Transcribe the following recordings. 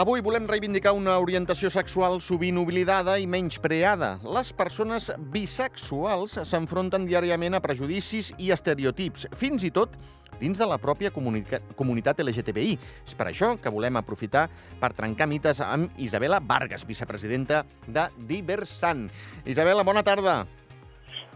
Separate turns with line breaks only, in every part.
Avui volem reivindicar una orientació sexual sovint oblidada i menyspreada. Les persones bisexuals s'enfronten diàriament a prejudicis i estereotips, fins i tot dins de la pròpia comunitat LGTBI. És per això que volem aprofitar per trencar mites amb Isabela Vargas, vicepresidenta de Diversant. Isabela, bona tarda.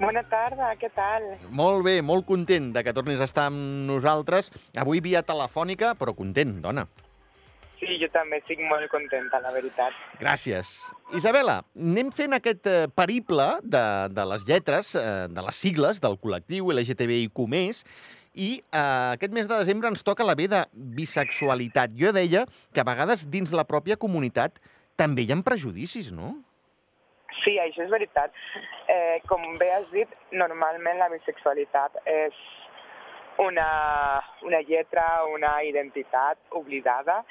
Bona tarda, què tal?
Molt bé, molt content de que tornis a estar amb nosaltres. Avui via telefònica, però content, dona.
Sí, jo també estic molt contenta, la veritat.
Gràcies. Isabela, anem fent aquest eh, periple de, de les lletres, eh, de les sigles del col·lectiu LGTBIQ+, i eh, aquest mes de desembre ens toca la B de bisexualitat. Jo deia que a vegades dins la pròpia comunitat també hi ha prejudicis, no?
Sí, això és veritat. Eh, com bé has dit, normalment la bisexualitat és una, una lletra, una identitat oblidada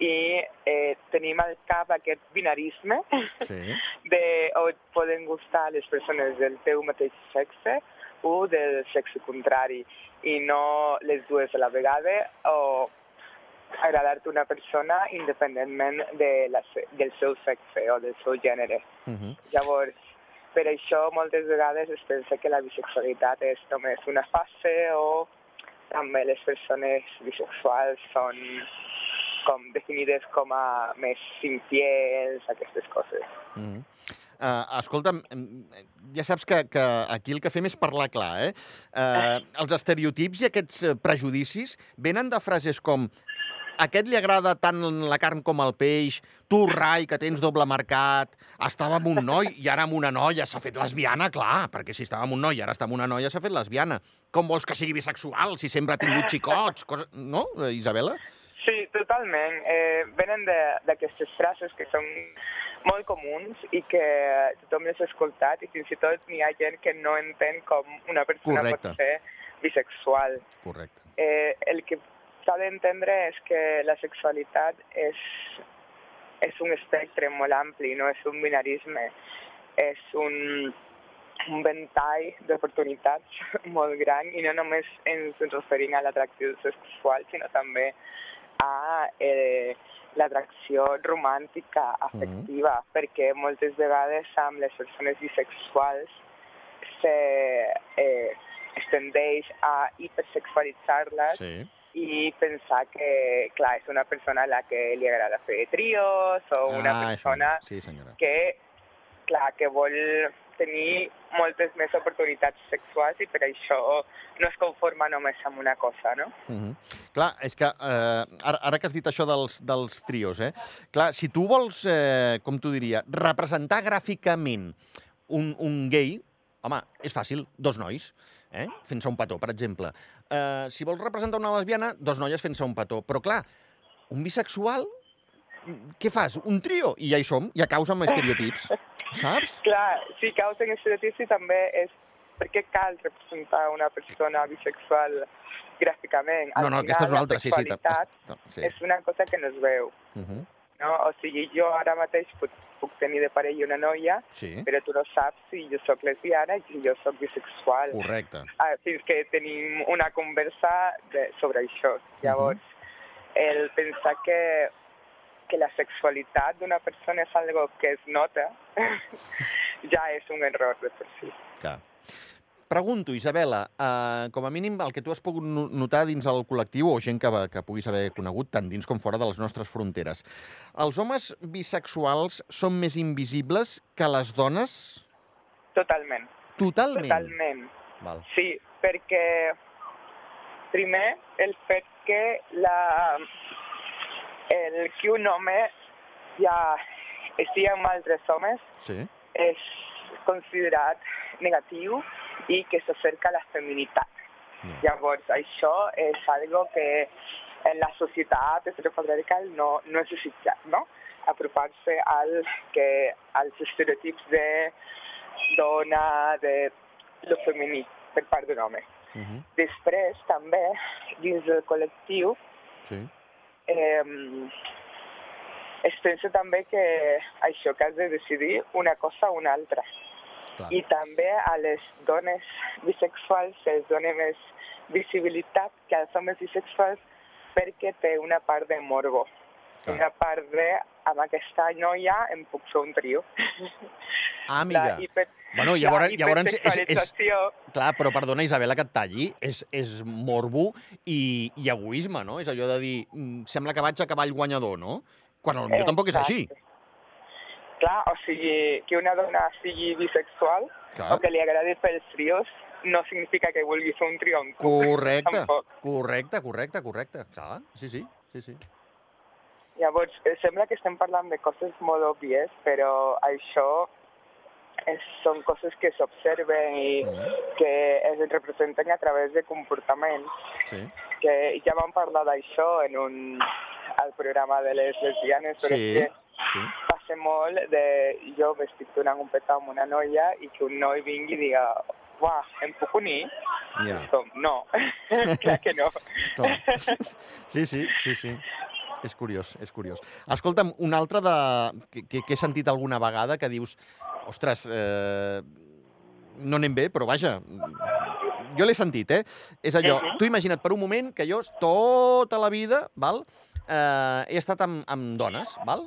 i eh, tenim al cap aquest binarisme
Sí.
de o et poden gustar les persones del teu mateix sexe o del sexe contrari i no les dues a la vegada o agradar-te una persona independentment de la, del seu sexe o del seu gènere.
Uh -huh.
Llavors, per això moltes vegades es pensa que la bisexualitat és només una fase o també les persones bisexuals són com definides com a més infiels, aquestes coses.
Uh -huh. Uh, escolta'm, ja saps que, que aquí el que fem és parlar clar, eh? Uh, els estereotips i aquests eh, prejudicis venen de frases com aquest li agrada tant la carn com el peix, tu, rai, que tens doble mercat, estava amb un noi i ara amb una noia s'ha fet lesbiana, clar, perquè si estava amb un noi i ara està amb una noia s'ha fet lesbiana. Com vols que sigui bisexual si sempre ha tingut xicots? Cosa... No, Isabela?
Sí, totalment. Eh, venen de- d'aquestes frases que són molt comuns i que tothom les ha escoltat i fins i tot n'hi ha gent que no entén com una persona
Correcte.
pot ser bisexual.
Correcte.
Eh, el que s'ha d'entendre és que la sexualitat és, és un espectre molt ampli, no és un binarisme, és un, un ventall d'oportunitats molt gran i no només ens referim a l'atracció sexual, sinó també eh, l'atracció romàntica, afectiva, perquè moltes vegades amb les persones bisexuals se, eh, es tendeix a hipersexualitzar-les
Sí.
i pensar que, clar, és una persona a la que li agrada fer trios o una
Ah, això.
persona
Sí, senyora.
que, clar, que vol tenir moltes més oportunitats sexuals i per això no es conforma només amb una cosa, no?
Uh -huh. Clar, és que eh, ara, ara que has dit això dels, dels trios, eh? Clar, si tu vols, eh, com t'ho diria, representar gràficament un, un gay, home, és fàcil, dos nois, eh? fent-se un petó, per exemple. Eh, si vols representar una lesbiana, dos noies fent-se un petó. Però, clar, un bisexual, mm, què fas? Un trio? I ja hi som, ja caus amb estereotips, saps?
Clar, sí, causen estereotips i també és per què cal representar una persona bisexual gràficament.
No, no, aquesta és una
final,
altra, sí, sí. Sí.
és una cosa que no es veu,
Uh -huh.
no? O sigui, jo ara mateix puc, puc tenir de parella una noia,
sí,
però tu no saps si jo sóc lesbiana i si jo sóc bisexual.
correcte.
Ah, fins que tenim una conversa de, sobre això. Llavors, el pensar que, que la sexualitat d'una persona és algo que es nota, ja és un error de per si.
Clar. Pregunto, Isabela, eh, com a mínim el que tu has pogut no- notar dins el col·lectiu o gent que, que puguis haver conegut tant dins com fora de les nostres fronteres. Els homes bisexuals són més invisibles que les dones?
Totalment,
Totalment.
totalment.
Val.
Sí, perquè primer el fet que la, el que un home ja estigui amb altres homes
Sí.
és considerat negatiu i que s'acerca a la feminitat.
Ja.
Llavors, això és algo que en la societat heteropatriarcal no, no és desitjat, no? Apropar-se al, que, als estereotips de dona, de lo femení, per part d'un home.
Uh -huh.
Després, també, dins del col·lectiu,
Sí.
Eh, es pensa també que això que has de decidir una cosa o una altra.
Clar.
I també a les dones bisexuals se'ls dona més visibilitat que als homes bisexuals perquè té una part de morbo.
Clar.
Una part de, amb aquesta noia em puc fer un trio.
Ah, amiga.
La hiper,
Bueno,
la
llavors, llavors és, és, clar, però perdona, Isabela, que et talli, és, és morbo i, i egoisme, no? És allò de dir, mm, sembla que vaig a cavall guanyador, no? Quan potser tampoc és així.
Clar, o sigui, que una dona sigui bisexual
Clar.
o que li agradi fer els trios no significa que vulgui fer un trio amb.
Correcte,
Tampoc.
correcte, correcte, correcte. Clar, sí, sí, sí, sí.
Llavors, eh, sembla que estem parlant de coses molt òbvies, però això és, són coses que s'observen i que es representen a través de comportaments.
sí.
Que ja vam parlar d'això en un, al programa de les lesbianes, però
Sí,
és que
sí.
passa molt de jo m'estic donant un petó amb una noia i que un noi vingui i diga uah, em puc unir?
Ja.
Com, no, clar que. No.
Sí, sí, sí, sí. És curiós, és curiós. Escolta'm, un altre de... que, que, he sentit alguna vegada que dius ostres, eh... no anem bé, però vaja, jo l'he sentit, eh? És allò,
Mhm.
tu imagina't per un moment que jo tota la vida, val? Eh, he estat amb, amb dones, val?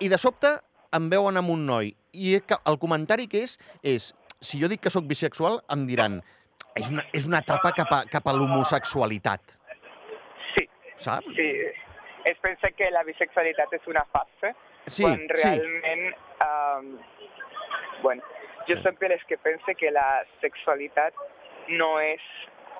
I de sobte em veuen amb un noi. I el comentari que és, és, si jo dic que sóc bisexual, em diran, és una, és una etapa cap a, cap a l'homosexualitat,
Sí,
saps?
sí. Es pensa que la bisexualitat és una fase,
Sí,
quan
sí.
realment... Um, bueno, jo
Sí.
de les que pense que la sexualitat no és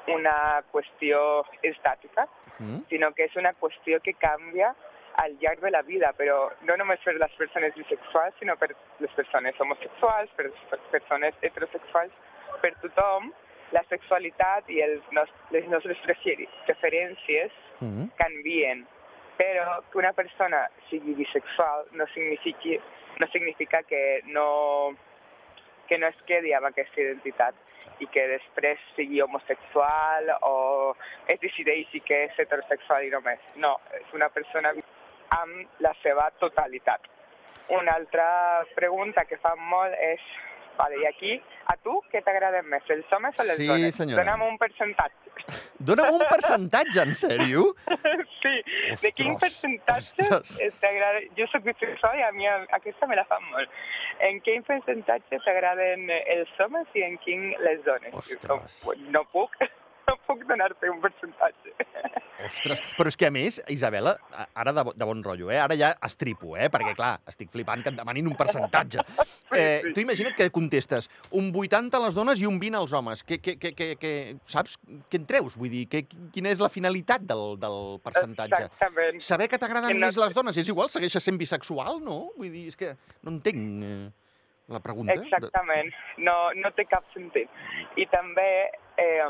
una qüestió estàtica,
Mm?
sinó que és una qüestió que canvia al llarg de la vida, però no només per les persones bisexuals, sinó per les persones homosexuals, per les persones heterosexuals, per tothom, la sexualitat i els nos les nostres preferències
Mm?
canvien. Però que una persona sigui bisexual no significa, no significa que no, que no es quedi amb aquesta identitat i que després sigui homosexual o es decideixi que és heterosexual i només. No, és una persona amb la seva totalitat. Una altra pregunta que fan molt és, vale, i aquí, a tu què t'agraden més, els homes o les
Sí,
dones?
senyora.
Dóna'm un percentatge.
Dóna'm un percentatge, en sèrio?
sí, de quin
Ostres,
percentatge
ostres.
t'agrada... Jo soc bisexual i a mi aquesta me la fan molt. En quin percentatge t'agraden els homes i en quin les dones?
Ostres.
No, no puc, puc donar-te un percentatge.
Ostres, però és que a més, Isabela, ara de, de bon rotllo, eh? ara ja estripo, eh? perquè clar, estic flipant que et demanin un percentatge. Eh,
sí.
tu imagina't que contestes un 80 a les dones i un 20 als homes. Que, que, que, que, que, saps què en treus? Vull dir, que, quina és la finalitat del, del percentatge?
Exactament.
Saber que t'agraden
no-
més les dones és igual, segueixes sent bisexual, no? Vull dir, és que no entenc eh, la pregunta.
Exactament, no, no té cap sentit. I també eh,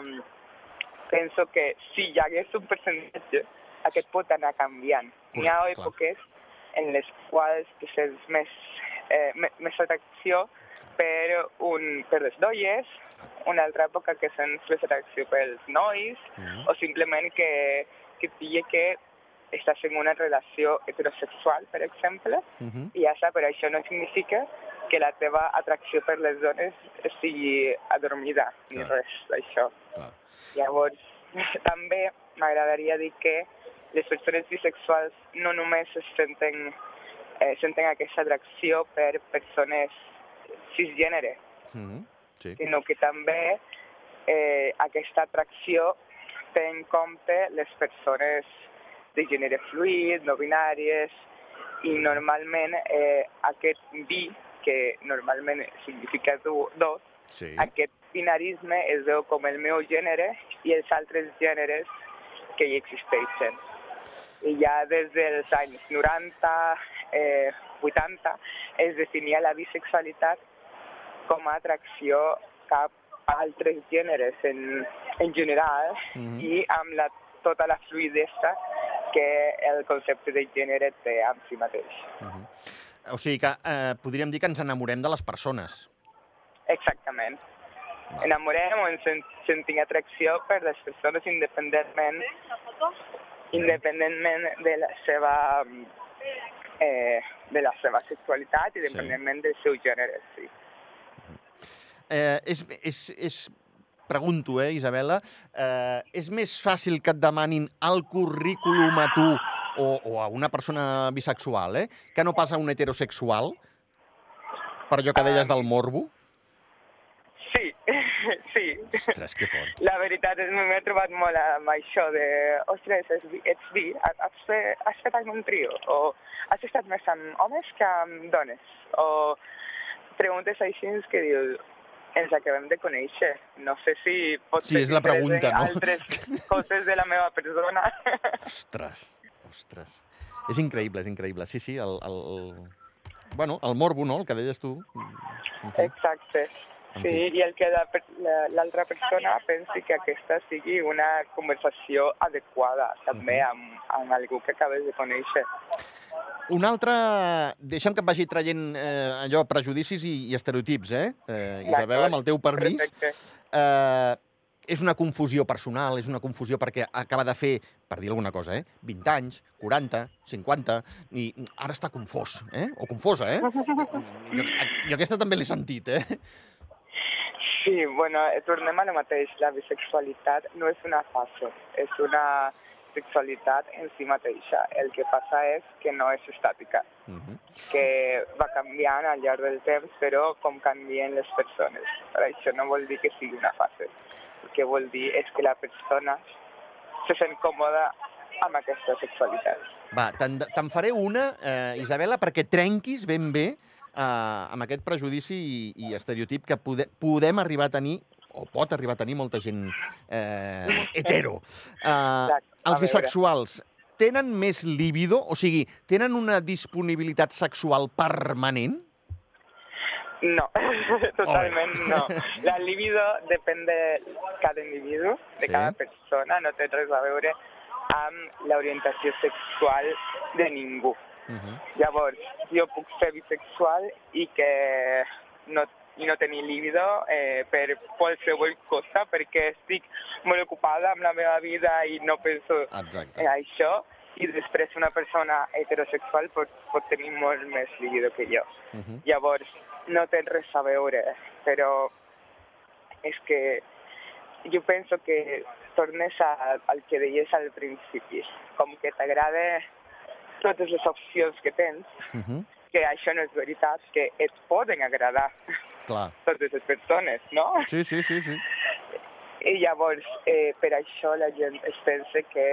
penso que si hi hagués un percentatge, aquest pot anar canviant. Hi ha èpoques en les quals tu sents més, eh, més atracció per, un, per les noies, una altra època que sents més atracció pels nois,
Mm.
o simplement que, que et digui que estàs en una relació heterosexual, per exemple,
Mhm.
i ja està, però això no significa que la teva atracció per les dones sigui adormida, ni
Clar.
res d'això. Llavors, també m'agradaria dir que les persones bisexuals no només es senten, eh, senten aquesta atracció per persones cisgènere,
Mhm. Sí.
sinó que també eh, aquesta atracció té en compte les persones de gènere fluid, no binàries, i normalment eh, aquest bi, que normalment significa dos,
sí.
aquest binarisme es veu com el meu gènere i els altres gèneres que hi existeixen. I ja des dels anys 90, eh, 80, es definia la bisexualitat com a atracció cap a altres gèneres en, en general
Mhm.
i amb la, tota la fluidesa el concepte de gènere té amb si mateix.
Mhm. O sigui que eh, podríem dir que ens enamorem de les persones.
Exactament.
Val.
Enamorem o ens sen- sentim atracció per les persones independentment independentment de la seva eh, de la seva sexualitat i independentment del seu gènere, sí.
Eh, és, és, és, pregunto, eh, Isabela, eh, és més fàcil que et demanin el currículum a tu o, o a una persona bisexual, eh? Que no pas a un heterosexual, per allò que deies del morbo?
Sí, sí.
Ostres, que fort.
La veritat és que m'he trobat molt amb això de, ostres, ets bi, has, fet, has fet algun trio, o has estat més amb homes que amb dones, o preguntes així que dius, ens acabem de conèixer, no sé si pot
Sí, és la pregunta, no?
altres coses de la meva persona.
Ostres, ostres. És increïble, és increïble. Sí, sí, el, el, el... Bueno, el morbo, no?, el que deies tu. En fi,
Exacte.
en
Sí,
fi.
i el que l'altra persona pensi que aquesta sigui una conversació adequada també amb, amb algú que acabes de conèixer.
Un altre... Deixa'm que et vagi traient eh, allò, prejudicis i, i estereotips, eh? eh Isabel, amb el teu permís.
Perfecte.
Eh, és una confusió personal, és una confusió perquè acaba de fer, per dir alguna cosa, eh? 20 anys, 40, 50, i ara està confós, eh? O confosa, eh? Jo, jo aquesta també l'he sentit, eh?
Sí, bueno, tornem a lo mateix. La bisexualitat no és una fase, és una sexualitat en si mateixa. El que passa és que no és estàtica,
Uh -huh.
que va canviant al llarg del temps, però com canvien les persones. Per això no vol dir que sigui una fase. El que vol dir és que la persona se sent còmoda amb aquesta sexualitat.
Va, te'n faré una, eh, Isabela, perquè trenquis ben bé eh, amb aquest prejudici i, i estereotip que pode, podem arribar a tenir, o pot arribar a tenir molta gent eh, hetero. Eh,
Exacte.
Els
veure.
bisexuals tenen més líbido? O sigui, tenen una disponibilitat sexual permanent?
No, totalment no. La libido depèn de cada individu, de
Sí.
cada persona, no té res a veure amb l'orientació sexual de ningú.
Uh -huh.
Llavors, jo puc ser bisexual i que no, i no tenir líbido eh, per qualsevol cosa, perquè estic molt ocupada amb la meva vida i no penso
Exacte.
en això, i després una persona heterosexual pot, pot tenir molt més líbido que jo.
Uh -huh.
Llavors, no té res a veure, però és que jo penso que tornes a, al que deies al principi, com que t'agrada totes les opcions que tens,
Uh -huh.
que això no és veritat, que et poden agradar
Clar.
totes les persones, no?
Sí, sí, sí, sí.
I llavors, eh, per això la gent es pensa que,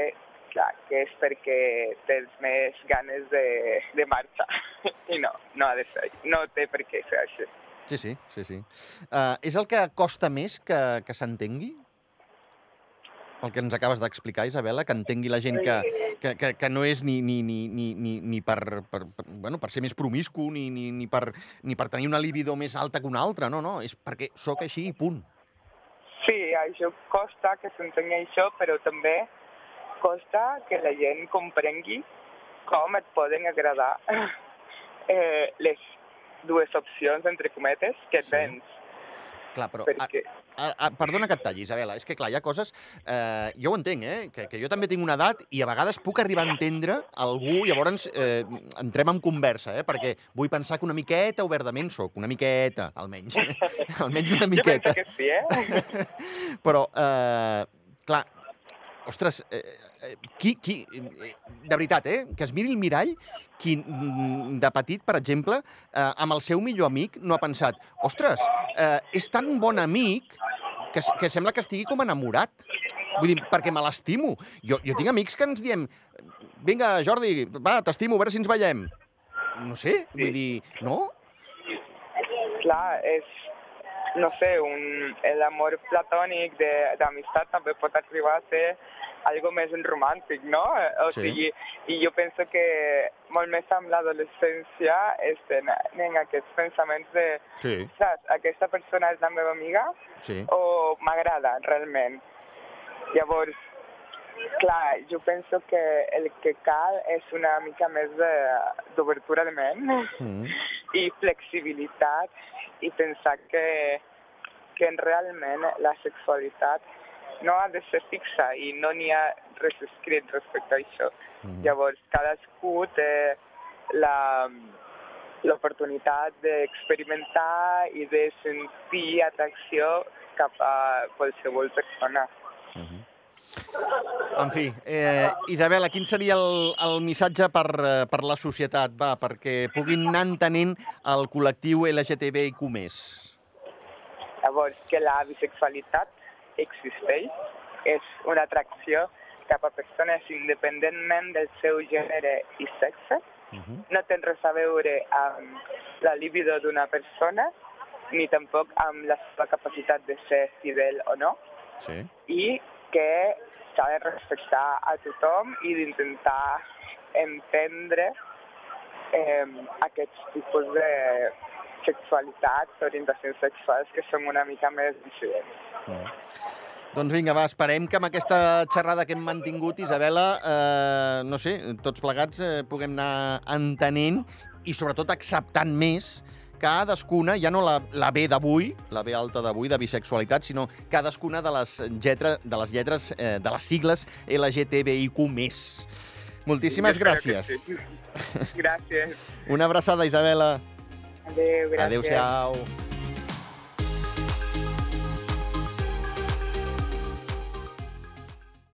clar, que és perquè tens més ganes de, de marxa. I no, no ha de ser, no té per què ser així.
Sí, sí, sí, sí. Uh, és el que costa més que, que s'entengui? El que ens acabes d'explicar, Isabela, que entengui la gent que, que, que, que no és ni, ni, ni, ni, ni, ni per, per, per, bueno, per ser més promiscu, ni, ni, ni, per, ni per tenir una libido més alta que una altra, no, no, és perquè sóc així i punt.
Sí, això costa que s'entengui això, però també costa que la gent comprengui com et poden agradar eh, les dues opcions, entre cometes, que
Sí.
tens.
Clar, però...
Perquè,
A, a, perdona que et talli, Isabela, és que clar, hi ha coses... Eh, jo ho entenc, eh? Que, que jo també tinc una edat i a vegades puc arribar a entendre algú, llavors eh, entrem en conversa, eh? Perquè vull pensar que una miqueta oberdament sóc, una miqueta, almenys. almenys una
jo
miqueta.
penso que sí, eh?
Però, eh, clar, ostres, eh, eh, qui, qui, eh, de veritat, eh, que es miri el mirall, qui mm, de petit, per exemple, eh, amb el seu millor amic no ha pensat, ostres, eh, és tan bon amic que, que sembla que estigui com enamorat. Vull dir, perquè me l'estimo. Jo, jo tinc amics que ens diem, vinga, Jordi, va, t'estimo, a veure si ens veiem. No sé, vull dir, no?
Clar, és, no sé, un, l'amor platònic de- d'amistat també pot arribar a ser algo més romàntic, no? O
Sí.
sigui, i jo penso que molt més amb l'adolescència es tenen aquests pensaments de,
Sí,
saps, aquesta persona és la meva amiga
sí.
o m'agrada realment. Llavors, clar, jo penso que el que cal és una mica més de- d'obertura de ment
Mm.
I flexibilitat i pensar que, que realment la sexualitat no ha de ser fixa i no n'hi ha res escrit respecte a això.
Mm.
Llavors, cadascú té la l'oportunitat d'experimentar i de sentir atracció cap a qualsevol persona.
Mhm. En fi, eh, Isabela, quin seria el, el missatge per, eh, per la societat, va, perquè puguin anar entenent el col·lectiu LGTBIQ+.
Llavors, que la bisexualitat existeix, és una atracció cap a persones independentment del seu gènere i sexe,
Uh -huh.
no té res a veure amb la libido d'una persona, ni tampoc amb la seva capacitat de ser fidel o no,
Sí.
i que s'ha de respectar a tothom i d'intentar entendre eh, aquests tipus de sexualitats, orientacions sexuals que són una mica més dissidents.
Mm. Doncs vinga, va, esperem que amb aquesta xerrada que hem mantingut, Isabela, eh, no sé, tots plegats eh, puguem anar entenent i sobretot acceptant més cadascuna, ja no la, la B d'avui, la B alta d'avui, de bisexualitat, sinó cadascuna de les, lletra, de les lletres, eh, de les sigles LGTBIQ+. Moltíssimes
que
gràcies.
sí. Gràcies.
Una abraçada, Isabela.
Adéu, gràcies.
Adéu-siau.